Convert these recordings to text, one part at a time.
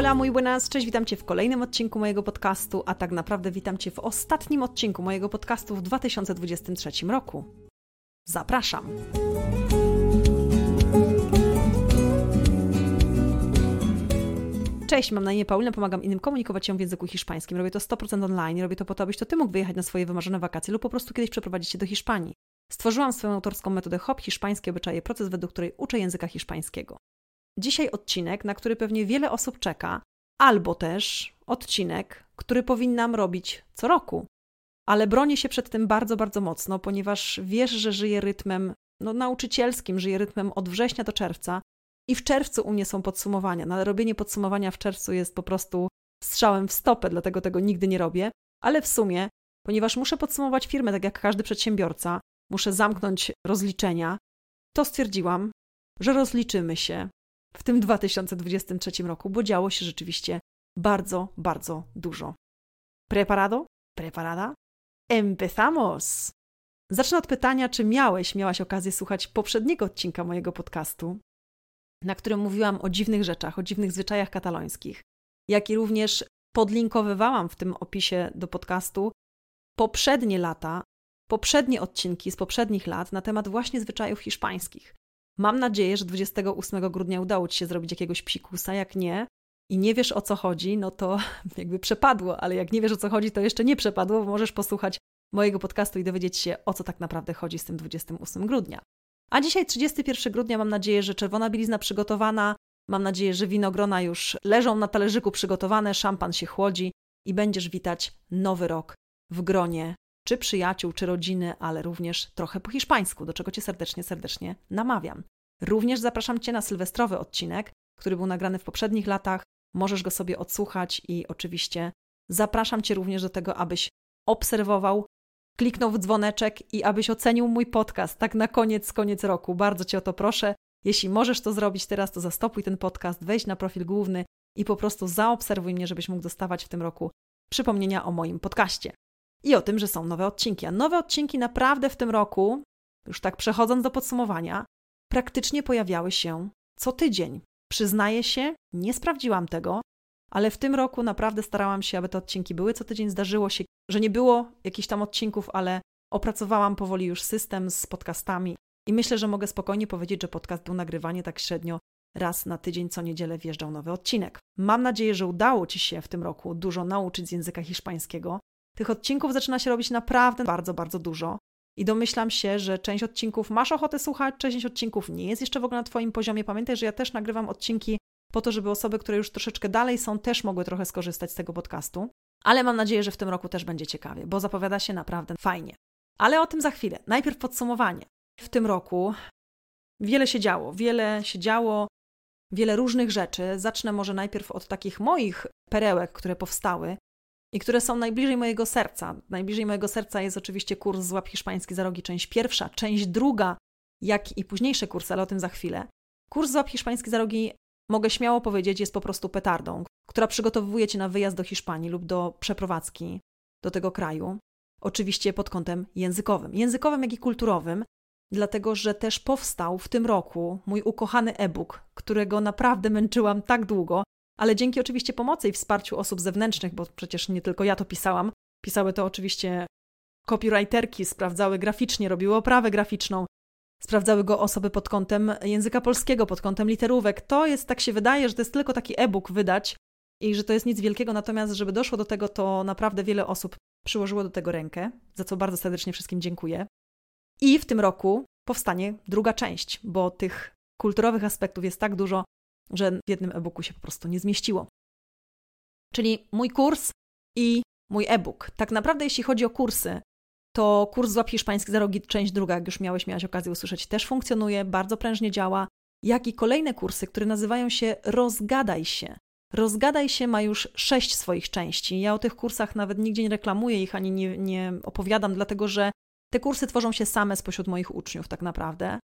Hola, muy buenas, cześć, witam Cię w kolejnym odcinku mojego podcastu, a tak naprawdę witam Cię w ostatnim odcinku mojego podcastu w 2023 roku. Zapraszam! Cześć, mam na imię Paulina, pomagam innym komunikować się w języku hiszpańskim. Robię to 100% online, robię to po to, abyś to Ty mógł wyjechać na swoje wymarzone wakacje lub po prostu kiedyś przeprowadzić się do Hiszpanii. Stworzyłam swoją autorską metodę HOP Hiszpańskie Obyczaje, proces, według której uczę języka hiszpańskiego. Dzisiaj odcinek, na który pewnie wiele osób czeka, albo też odcinek, który powinnam robić co roku. Ale bronię się przed tym bardzo, bardzo mocno, ponieważ wiesz, że żyję rytmem no, nauczycielskim, żyję rytmem od września do czerwca i w czerwcu u mnie są podsumowania. No, robienie podsumowania w czerwcu jest po prostu strzałem w stopę, dlatego tego nigdy nie robię. Ale w sumie, ponieważ muszę podsumować firmę, tak jak każdy przedsiębiorca, muszę zamknąć rozliczenia, to stwierdziłam, że rozliczymy się w tym 2023 roku, bo działo się rzeczywiście bardzo, bardzo dużo. Preparado? Preparada? Empezamos! Zacznę od pytania, czy miałeś, miałaś okazję słuchać poprzedniego odcinka mojego podcastu, na którym mówiłam o dziwnych rzeczach, o dziwnych zwyczajach katalońskich, jak i również podlinkowywałam w tym opisie do podcastu poprzednie lata, poprzednie odcinki z poprzednich lat na temat właśnie zwyczajów hiszpańskich. Mam nadzieję, że 28 grudnia udało Ci się zrobić jakiegoś psikusa. Jak nie i nie wiesz o co chodzi, no to jakby przepadło, ale jak nie wiesz o co chodzi, to jeszcze nie przepadło, bo możesz posłuchać mojego podcastu i dowiedzieć się o co tak naprawdę chodzi z tym 28 grudnia. A dzisiaj 31 grudnia mam nadzieję, że czerwona bielizna przygotowana, mam nadzieję, że winogrona już leżą na talerzyku przygotowane, szampan się chłodzi i będziesz witać nowy rok w gronie czy przyjaciół, czy rodziny, ale również trochę po hiszpańsku, do czego Cię serdecznie, serdecznie namawiam. Również zapraszam Cię na sylwestrowy odcinek, który był nagrany w poprzednich latach. Możesz go sobie odsłuchać i oczywiście zapraszam Cię również do tego, abyś obserwował, kliknął w dzwoneczek i abyś ocenił mój podcast tak na koniec, koniec roku. Bardzo Cię o to proszę. Jeśli możesz to zrobić teraz, to zastopuj ten podcast, wejdź na profil główny i po prostu zaobserwuj mnie, żebyś mógł dostawać w tym roku przypomnienia o moim podcaście i o tym, że są nowe odcinki. A nowe odcinki naprawdę w tym roku, już tak przechodząc do podsumowania, praktycznie pojawiały się co tydzień. Przyznaję się, nie sprawdziłam tego, ale w tym roku naprawdę starałam się, aby te odcinki były co tydzień. Zdarzyło się, że nie było jakichś tam odcinków, ale opracowałam powoli już system z podcastami i myślę, że mogę spokojnie powiedzieć, że podcast był nagrywany tak średnio raz na tydzień, co niedzielę wjeżdżał nowy odcinek. Mam nadzieję, że udało Ci się w tym roku dużo nauczyć z języka hiszpańskiego tych odcinków zaczyna się robić naprawdę bardzo, bardzo dużo. I domyślam się, że część odcinków masz ochotę słuchać, część odcinków nie jest jeszcze w ogóle na Twoim poziomie. Pamiętaj, że ja też nagrywam odcinki po to, żeby osoby, które już troszeczkę dalej są, też mogły trochę skorzystać z tego podcastu. Ale mam nadzieję, że w tym roku też będzie ciekawie, bo zapowiada się naprawdę fajnie. Ale o tym za chwilę. Najpierw podsumowanie. W tym roku wiele się działo, wiele się działo, wiele różnych rzeczy. Zacznę może najpierw od takich moich perełek, które powstały i które są najbliżej mojego serca. Najbliżej mojego serca jest oczywiście kurs Złap Hiszpański za rogi, część pierwsza, część druga, jak i późniejsze kursy, ale o tym za chwilę. Kurs Złap Hiszpański za rogi, mogę śmiało powiedzieć, jest po prostu petardą, która przygotowuje Cię na wyjazd do Hiszpanii lub do przeprowadzki do tego kraju. Oczywiście pod kątem językowym. Językowym, jak i kulturowym, dlatego że też powstał w tym roku mój ukochany e-book, którego naprawdę męczyłam tak długo, ale dzięki oczywiście pomocy i wsparciu osób zewnętrznych, bo przecież nie tylko ja to pisałam, pisały to oczywiście copywriterki, sprawdzały graficznie, robiły oprawę graficzną, sprawdzały go osoby pod kątem języka polskiego, pod kątem literówek. To jest, tak się wydaje, że to jest tylko taki e-book wydać i że to jest nic wielkiego, natomiast żeby doszło do tego, to naprawdę wiele osób przyłożyło do tego rękę, za co bardzo serdecznie wszystkim dziękuję. I w tym roku powstanie druga część, bo tych kulturowych aspektów jest tak dużo, że w jednym e-booku się po prostu nie zmieściło. Czyli mój kurs i mój e-book. Tak naprawdę, jeśli chodzi o kursy, to kurs Złap Hiszpański za rogi, część druga, jak już miałeś, miałaś okazję usłyszeć, też funkcjonuje, bardzo prężnie działa, jak i kolejne kursy, które nazywają się Rozgadaj się. Rozgadaj się ma już sześć swoich części. Ja o tych kursach nawet nigdzie nie reklamuję ich ani nie, nie opowiadam, dlatego że te kursy tworzą się same spośród moich uczniów, tak naprawdę.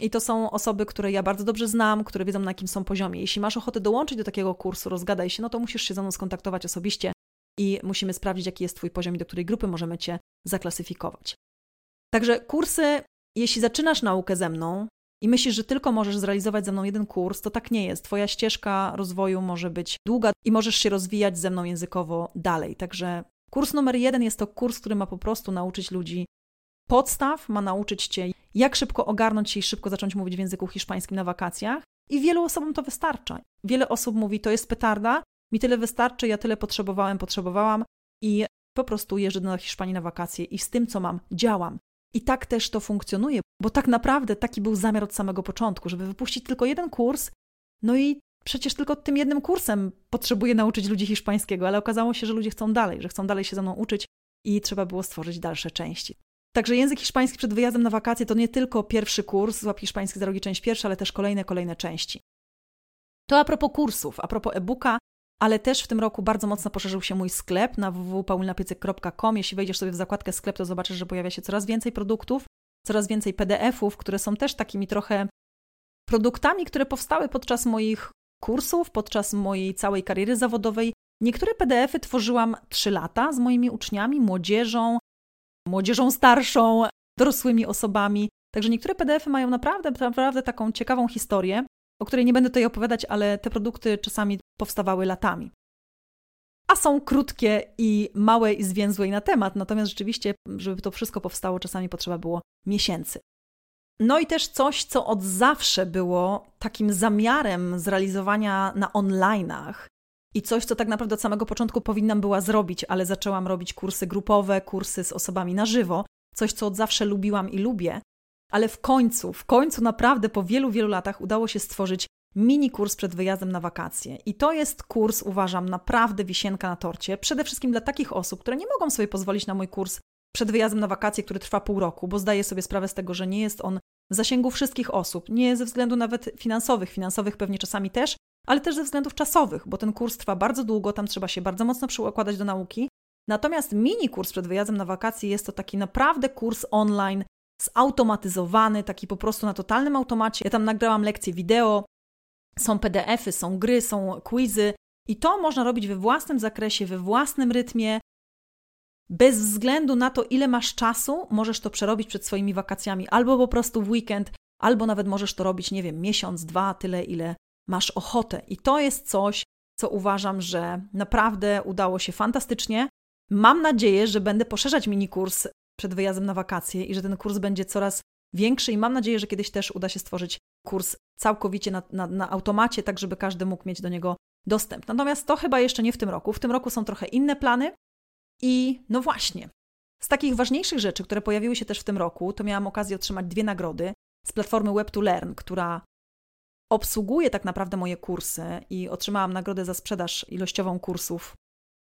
I to są osoby, które ja bardzo dobrze znam, które wiedzą na jakim są poziomie. Jeśli masz ochotę dołączyć do takiego kursu, rozgadaj się, no to musisz się ze mną skontaktować osobiście i musimy sprawdzić, jaki jest Twój poziom i do której grupy możemy Cię zaklasyfikować. Także kursy, jeśli zaczynasz naukę ze mną, i myślisz, że tylko możesz zrealizować ze mną jeden kurs, to tak nie jest. Twoja ścieżka rozwoju może być długa i możesz się rozwijać ze mną językowo dalej. Także kurs numer jeden jest to kurs, który ma po prostu nauczyć ludzi podstaw, ma nauczyć cię, jak szybko ogarnąć się i szybko zacząć mówić w języku hiszpańskim na wakacjach. I wielu osobom to wystarcza. Wiele osób mówi, to jest petarda, mi tyle wystarczy, ja tyle potrzebowałem, potrzebowałam i po prostu jeżdżę do Hiszpanii na wakacje i z tym, co mam, działam. I tak też to funkcjonuje, bo tak naprawdę taki był zamiar od samego początku, żeby wypuścić tylko jeden kurs, no i przecież tylko tym jednym kursem potrzebuję nauczyć ludzi hiszpańskiego, ale okazało się, że ludzie chcą dalej, że chcą dalej się ze mną uczyć i trzeba było stworzyć dalsze części. Także język hiszpański przed wyjazdem na wakacje to nie tylko pierwszy kurs, złap hiszpański za rogi część pierwsza, ale też kolejne, kolejne części. To a propos kursów, a propos e-booka, ale też w tym roku bardzo mocno poszerzył się mój sklep na www.paulinapiecek.com. Jeśli wejdziesz sobie w zakładkę sklep, to zobaczysz, że pojawia się coraz więcej produktów, coraz więcej PDF-ów, które są też takimi trochę produktami, które powstały podczas moich kursów, podczas mojej całej kariery zawodowej. Niektóre PDF-y tworzyłam 3 lata z moimi uczniami, młodzieżą, młodzieżą starszą, dorosłymi osobami. Także niektóre PDF-y mają naprawdę, naprawdę taką ciekawą historię o której nie będę tutaj opowiadać, ale te produkty czasami powstawały latami. A są krótkie i małe i zwięzłe i na temat, natomiast rzeczywiście, żeby to wszystko powstało, czasami potrzeba było miesięcy. No i też coś, co od zawsze było takim zamiarem zrealizowania na online'ach i coś, co tak naprawdę od samego początku powinnam była zrobić, ale zaczęłam robić kursy grupowe, kursy z osobami na żywo, coś, co od zawsze lubiłam i lubię, ale w końcu, w końcu naprawdę po wielu, wielu latach udało się stworzyć mini kurs przed wyjazdem na wakacje. I to jest kurs, uważam, naprawdę wisienka na torcie. Przede wszystkim dla takich osób, które nie mogą sobie pozwolić na mój kurs przed wyjazdem na wakacje, który trwa pół roku, bo zdaję sobie sprawę z tego, że nie jest on w zasięgu wszystkich osób. Nie ze względu nawet finansowych, finansowych pewnie czasami też, ale też ze względów czasowych, bo ten kurs trwa bardzo długo, tam trzeba się bardzo mocno przykładać do nauki. Natomiast mini kurs przed wyjazdem na wakacje jest to taki naprawdę kurs online zautomatyzowany, taki po prostu na totalnym automacie. Ja tam nagrałam lekcje wideo, są PDFy, są gry, są quizy i to można robić we własnym zakresie, we własnym rytmie. Bez względu na to, ile masz czasu, możesz to przerobić przed swoimi wakacjami, albo po prostu w weekend, albo nawet możesz to robić, nie wiem, miesiąc, dwa, tyle, ile masz ochotę. I to jest coś, co uważam, że naprawdę udało się fantastycznie. Mam nadzieję, że będę poszerzać mini kurs przed wyjazdem na wakacje i że ten kurs będzie coraz większy i mam nadzieję, że kiedyś też uda się stworzyć kurs całkowicie na, na, na automacie, tak żeby każdy mógł mieć do niego dostęp. Natomiast to chyba jeszcze nie w tym roku. W tym roku są trochę inne plany i no właśnie. Z takich ważniejszych rzeczy, które pojawiły się też w tym roku, to miałam okazję otrzymać dwie nagrody z platformy Web2Learn, która obsługuje tak naprawdę moje kursy i otrzymałam nagrodę za sprzedaż ilościową kursów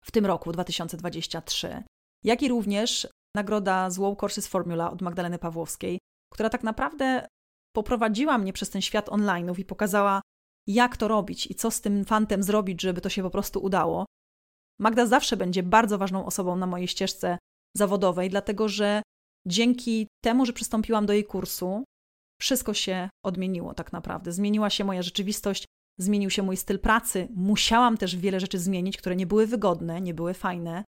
w tym roku 2023, jak i również nagroda Złow Courses Formula od Magdaleny Pawłowskiej, która tak naprawdę poprowadziła mnie przez ten świat online'ów i pokazała, jak to robić i co z tym fantem zrobić, żeby to się po prostu udało. Magda zawsze będzie bardzo ważną osobą na mojej ścieżce zawodowej, dlatego że dzięki temu, że przystąpiłam do jej kursu, wszystko się odmieniło tak naprawdę. Zmieniła się moja rzeczywistość, zmienił się mój styl pracy. Musiałam też wiele rzeczy zmienić, które nie były wygodne, nie były fajne,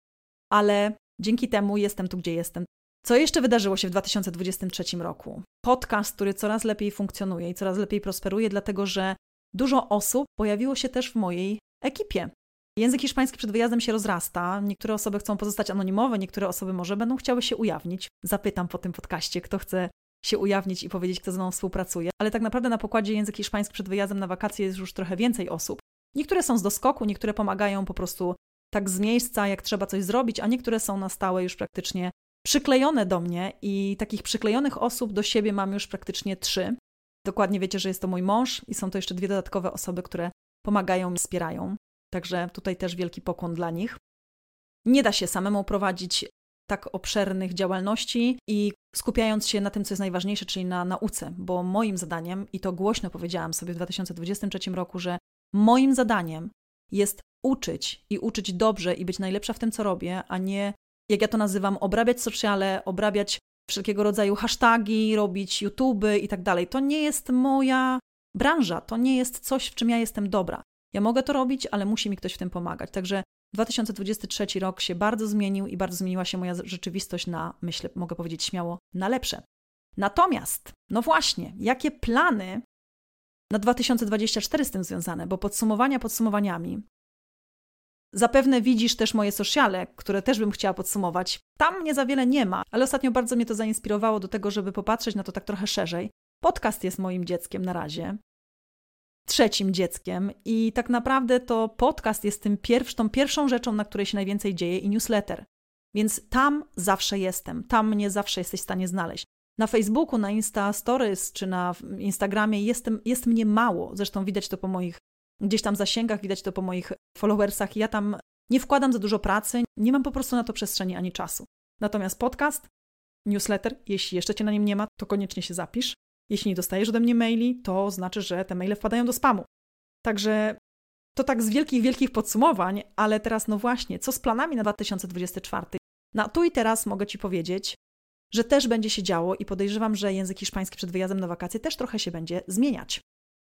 ale Dzięki temu jestem tu, gdzie jestem. Co jeszcze wydarzyło się w 2023 roku? Podcast, który coraz lepiej funkcjonuje i coraz lepiej prosperuje, dlatego że dużo osób pojawiło się też w mojej ekipie. Język hiszpański przed wyjazdem się rozrasta. Niektóre osoby chcą pozostać anonimowe, niektóre osoby może będą chciały się ujawnić. Zapytam po tym podcaście, kto chce się ujawnić i powiedzieć, kto ze mną współpracuje. Ale tak naprawdę na pokładzie język hiszpański przed wyjazdem na wakacje jest już trochę więcej osób. Niektóre są z doskoku, niektóre pomagają po prostu tak z miejsca, jak trzeba coś zrobić, a niektóre są na stałe już praktycznie przyklejone do mnie i takich przyklejonych osób do siebie mam już praktycznie trzy. Dokładnie wiecie, że jest to mój mąż i są to jeszcze dwie dodatkowe osoby, które pomagają mi, wspierają. Także tutaj też wielki pokłon dla nich. Nie da się samemu prowadzić tak obszernych działalności i skupiając się na tym, co jest najważniejsze, czyli na nauce, bo moim zadaniem, i to głośno powiedziałam sobie w 2023 roku, że moim zadaniem jest uczyć i uczyć dobrze i być najlepsza w tym, co robię, a nie, jak ja to nazywam, obrabiać sociale, obrabiać wszelkiego rodzaju hasztagi, robić YouTube i tak dalej. To nie jest moja branża, to nie jest coś, w czym ja jestem dobra. Ja mogę to robić, ale musi mi ktoś w tym pomagać. Także 2023 rok się bardzo zmienił i bardzo zmieniła się moja rzeczywistość na, myślę, mogę powiedzieć śmiało, na lepsze. Natomiast, no właśnie, jakie plany na 2024 z tym związane? Bo podsumowania podsumowaniami. Zapewne widzisz też moje sociale, które też bym chciała podsumować. Tam nie za wiele nie ma, ale ostatnio bardzo mnie to zainspirowało do tego, żeby popatrzeć na to tak trochę szerzej. Podcast jest moim dzieckiem na razie trzecim dzieckiem i tak naprawdę to podcast jest tym pierwsz, tą pierwszą rzeczą, na której się najwięcej dzieje i newsletter. Więc tam zawsze jestem, tam mnie zawsze jesteś w stanie znaleźć. Na Facebooku, na Insta Stories czy na Instagramie jestem, jest mnie mało. Zresztą widać to po moich gdzieś tam zasięgach, widać to po moich followersach. Ja tam nie wkładam za dużo pracy, nie mam po prostu na to przestrzeni ani czasu. Natomiast podcast, newsletter, jeśli jeszcze cię na nim nie ma, to koniecznie się zapisz. Jeśli nie dostajesz ode mnie maili, to znaczy, że te maile wpadają do spamu. Także to tak z wielkich, wielkich podsumowań, ale teraz no właśnie, co z planami na 2024? Na tu i teraz mogę Ci powiedzieć, że też będzie się działo i podejrzewam, że język hiszpański przed wyjazdem na wakacje też trochę się będzie zmieniać.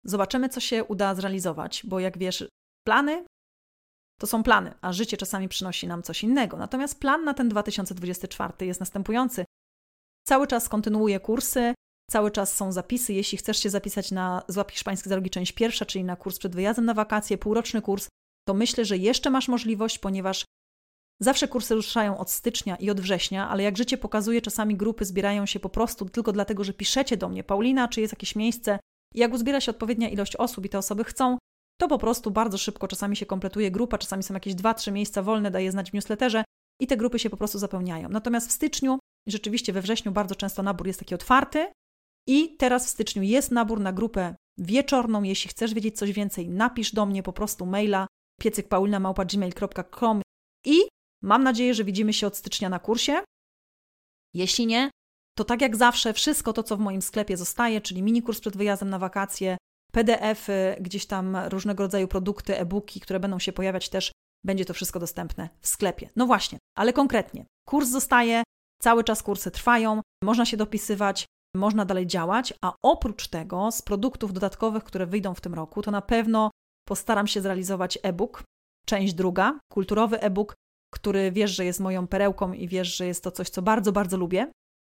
Zobaczymy, co się uda zrealizować, bo jak wiesz, plany to są plany, a życie czasami przynosi nam coś innego. Natomiast plan na ten 2024 jest następujący. Cały czas kontynuuję kursy, Cały czas są zapisy. Jeśli chcesz się zapisać na Złap Hiszpański za rogi część pierwsza, czyli na kurs przed wyjazdem na wakacje, półroczny kurs, to myślę, że jeszcze masz możliwość, ponieważ zawsze kursy ruszają od stycznia i od września, ale jak życie pokazuje, czasami grupy zbierają się po prostu tylko dlatego, że piszecie do mnie, Paulina, czy jest jakieś miejsce, i jak uzbiera się odpowiednia ilość osób i te osoby chcą, to po prostu bardzo szybko czasami się kompletuje grupa, czasami są jakieś dwa, trzy miejsca wolne, daje znać w newsletterze i te grupy się po prostu zapełniają. Natomiast w styczniu, rzeczywiście we wrześniu bardzo często nabór jest taki otwarty, i teraz w styczniu jest nabór na grupę wieczorną. Jeśli chcesz wiedzieć coś więcej, napisz do mnie po prostu maila piecykpaulina.gmail.com i mam nadzieję, że widzimy się od stycznia na kursie. Jeśli nie, to tak jak zawsze, wszystko to, co w moim sklepie zostaje, czyli mini kurs przed wyjazdem na wakacje, PDF-y, gdzieś tam różnego rodzaju produkty, e-booki, które będą się pojawiać też, będzie to wszystko dostępne w sklepie. No właśnie, ale konkretnie, kurs zostaje, cały czas kursy trwają, można się dopisywać, można dalej działać, a oprócz tego z produktów dodatkowych, które wyjdą w tym roku, to na pewno postaram się zrealizować e-book, część druga, kulturowy e-book, który wiesz, że jest moją perełką i wiesz, że jest to coś, co bardzo, bardzo lubię.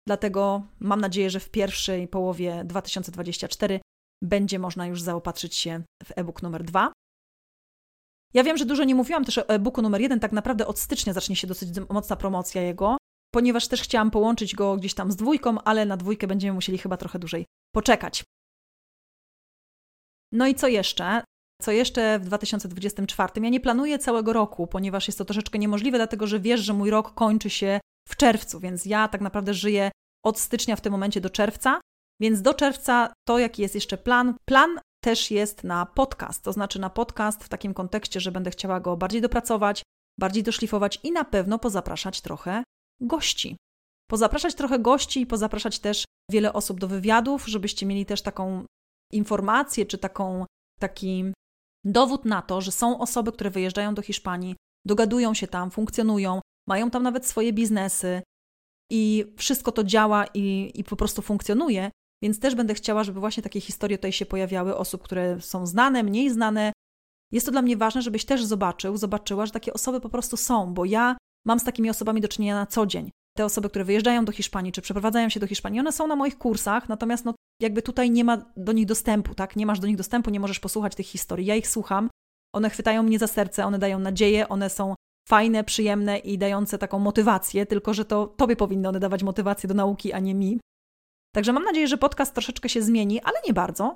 Dlatego mam nadzieję, że w pierwszej połowie 2024 będzie można już zaopatrzyć się w e-book numer dwa. Ja wiem, że dużo nie mówiłam też o e-booku numer jeden, tak naprawdę od stycznia zacznie się dosyć mocna promocja jego, ponieważ też chciałam połączyć go gdzieś tam z dwójką, ale na dwójkę będziemy musieli chyba trochę dłużej poczekać. No i co jeszcze? Co jeszcze w 2024? Ja nie planuję całego roku, ponieważ jest to troszeczkę niemożliwe, dlatego że wiesz, że mój rok kończy się w czerwcu, więc ja tak naprawdę żyję od stycznia w tym momencie do czerwca. Więc do czerwca to, jaki jest jeszcze plan. Plan też jest na podcast, to znaczy na podcast w takim kontekście, że będę chciała go bardziej dopracować, bardziej doszlifować i na pewno pozapraszać trochę gości. Pozapraszać trochę gości i pozapraszać też wiele osób do wywiadów, żebyście mieli też taką informację czy taką, taki dowód na to, że są osoby, które wyjeżdżają do Hiszpanii, dogadują się tam, funkcjonują, mają tam nawet swoje biznesy i wszystko to działa i, i po prostu funkcjonuje. Więc też będę chciała, żeby właśnie takie historie tutaj się pojawiały, osób, które są znane, mniej znane. Jest to dla mnie ważne, żebyś też zobaczył, zobaczyła, że takie osoby po prostu są, bo ja Mam z takimi osobami do czynienia na co dzień. Te osoby, które wyjeżdżają do Hiszpanii czy przeprowadzają się do Hiszpanii, one są na moich kursach, natomiast no, jakby tutaj nie ma do nich dostępu, tak? Nie masz do nich dostępu, nie możesz posłuchać tych historii. Ja ich słucham, one chwytają mnie za serce, one dają nadzieję, one są fajne, przyjemne i dające taką motywację, tylko że to tobie powinny one dawać motywację do nauki, a nie mi. Także mam nadzieję, że podcast troszeczkę się zmieni, ale nie bardzo,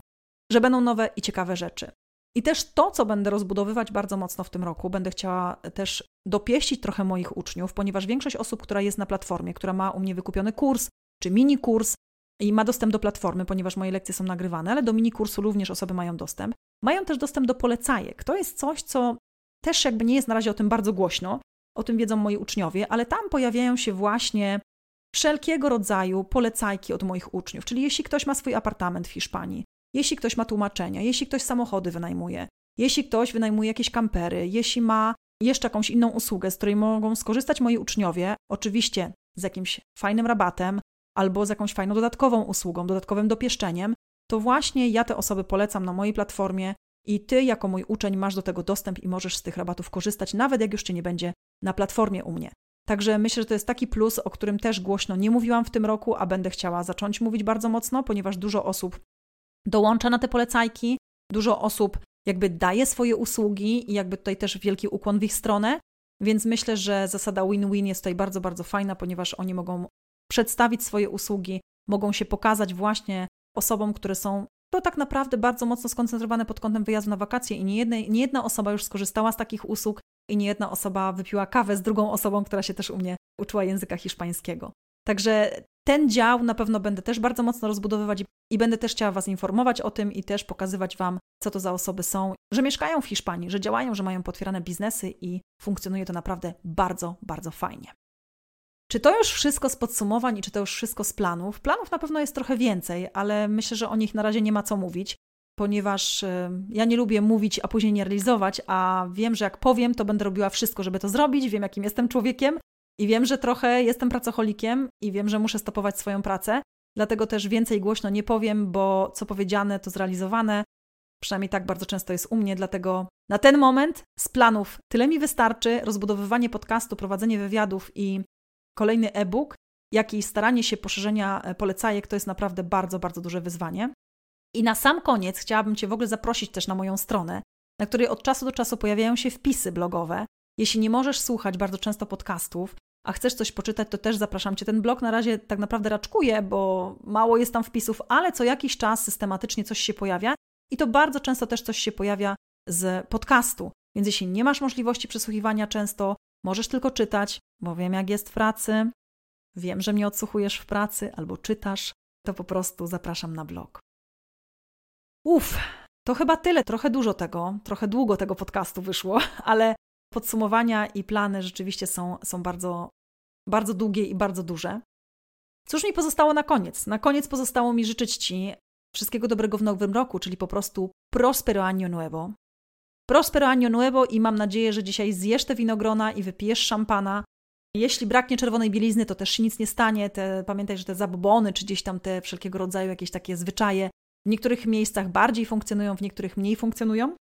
że będą nowe i ciekawe rzeczy. I też to, co będę rozbudowywać bardzo mocno w tym roku, będę chciała też dopieścić trochę moich uczniów, ponieważ większość osób, która jest na platformie, która ma u mnie wykupiony kurs czy mini kurs i ma dostęp do platformy, ponieważ moje lekcje są nagrywane, ale do mini kursu również osoby mają dostęp, mają też dostęp do polecajek. To jest coś, co też jakby nie jest na razie o tym bardzo głośno, o tym wiedzą moi uczniowie, ale tam pojawiają się właśnie wszelkiego rodzaju polecajki od moich uczniów. Czyli jeśli ktoś ma swój apartament w Hiszpanii, jeśli ktoś ma tłumaczenia, jeśli ktoś samochody wynajmuje, jeśli ktoś wynajmuje jakieś kampery, jeśli ma jeszcze jakąś inną usługę, z której mogą skorzystać moi uczniowie, oczywiście z jakimś fajnym rabatem albo z jakąś fajną dodatkową usługą, dodatkowym dopieszczeniem, to właśnie ja te osoby polecam na mojej platformie i ty, jako mój uczeń, masz do tego dostęp i możesz z tych rabatów korzystać, nawet jak już cię nie będzie na platformie u mnie. Także myślę, że to jest taki plus, o którym też głośno nie mówiłam w tym roku, a będę chciała zacząć mówić bardzo mocno, ponieważ dużo osób dołącza na te polecajki, dużo osób jakby daje swoje usługi i jakby tutaj też wielki ukłon w ich stronę, więc myślę, że zasada win-win jest tutaj bardzo, bardzo fajna, ponieważ oni mogą przedstawić swoje usługi, mogą się pokazać właśnie osobom, które są to tak naprawdę bardzo mocno skoncentrowane pod kątem wyjazdu na wakacje i nie, nie jedna osoba już skorzystała z takich usług i nie jedna osoba wypiła kawę z drugą osobą, która się też u mnie uczyła języka hiszpańskiego. Także ten dział na pewno będę też bardzo mocno rozbudowywać i będę też chciała Was informować o tym i też pokazywać Wam, co to za osoby są, że mieszkają w Hiszpanii, że działają, że mają potwierane biznesy i funkcjonuje to naprawdę bardzo, bardzo fajnie. Czy to już wszystko z podsumowań i czy to już wszystko z planów? Planów na pewno jest trochę więcej, ale myślę, że o nich na razie nie ma co mówić, ponieważ ja nie lubię mówić, a później nie realizować, a wiem, że jak powiem, to będę robiła wszystko, żeby to zrobić. Wiem, jakim jestem człowiekiem i wiem, że trochę jestem pracocholikiem i wiem, że muszę stopować swoją pracę. Dlatego też więcej głośno nie powiem, bo co powiedziane, to zrealizowane. Przynajmniej tak bardzo często jest u mnie, dlatego na ten moment z planów tyle mi wystarczy. Rozbudowywanie podcastu, prowadzenie wywiadów i kolejny e-book, jak i staranie się poszerzenia e, polecajek to jest naprawdę bardzo, bardzo duże wyzwanie. I na sam koniec chciałabym Cię w ogóle zaprosić też na moją stronę, na której od czasu do czasu pojawiają się wpisy blogowe. Jeśli nie możesz słuchać bardzo często podcastów, a chcesz coś poczytać, to też zapraszam Cię. Ten blog na razie tak naprawdę raczkuje, bo mało jest tam wpisów, ale co jakiś czas systematycznie coś się pojawia i to bardzo często też coś się pojawia z podcastu. Więc jeśli nie masz możliwości przesłuchiwania często, możesz tylko czytać, bo wiem jak jest w pracy, wiem, że mnie odsłuchujesz w pracy albo czytasz, to po prostu zapraszam na blog. Uff, to chyba tyle, trochę dużo tego, trochę długo tego podcastu wyszło, ale podsumowania i plany rzeczywiście są, są bardzo, bardzo długie i bardzo duże. Cóż mi pozostało na koniec? Na koniec pozostało mi życzyć Ci wszystkiego dobrego w nowym roku, czyli po prostu prospero año nuevo. Prospero año nuevo i mam nadzieję, że dzisiaj zjesz te winogrona i wypijesz szampana. Jeśli braknie czerwonej bielizny, to też się nic nie stanie. Te, pamiętaj, że te zabobony, czy gdzieś tam te wszelkiego rodzaju jakieś takie zwyczaje w niektórych miejscach bardziej funkcjonują, w niektórych mniej funkcjonują.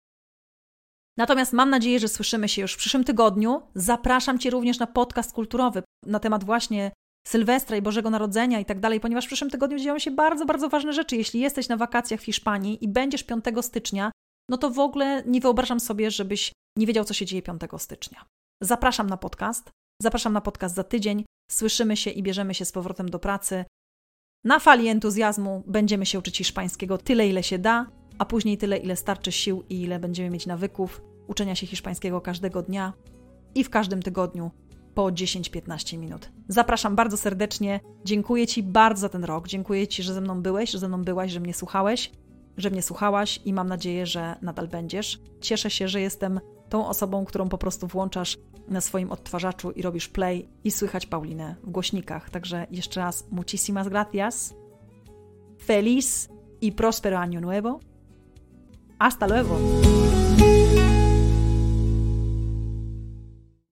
Natomiast mam nadzieję, że słyszymy się już w przyszłym tygodniu. Zapraszam Cię również na podcast kulturowy na temat właśnie Sylwestra i Bożego Narodzenia i tak dalej, ponieważ w przyszłym tygodniu dzieją się bardzo, bardzo ważne rzeczy. Jeśli jesteś na wakacjach w Hiszpanii i będziesz 5 stycznia, no to w ogóle nie wyobrażam sobie, żebyś nie wiedział, co się dzieje 5 stycznia. Zapraszam na podcast. Zapraszam na podcast za tydzień. Słyszymy się i bierzemy się z powrotem do pracy. Na fali entuzjazmu będziemy się uczyć hiszpańskiego tyle, ile się da, a później tyle, ile starczy sił i ile będziemy mieć nawyków uczenia się hiszpańskiego każdego dnia i w każdym tygodniu po 10-15 minut. Zapraszam bardzo serdecznie. Dziękuję Ci bardzo za ten rok. Dziękuję Ci, że ze mną byłeś, że ze mną byłaś, że mnie słuchałeś, że mnie słuchałaś i mam nadzieję, że nadal będziesz. Cieszę się, że jestem tą osobą, którą po prostu włączasz na swoim odtwarzaczu i robisz play i słychać Paulinę w głośnikach. Także jeszcze raz, muchísimas gracias. Feliz y próspero año nuevo. Hasta luego.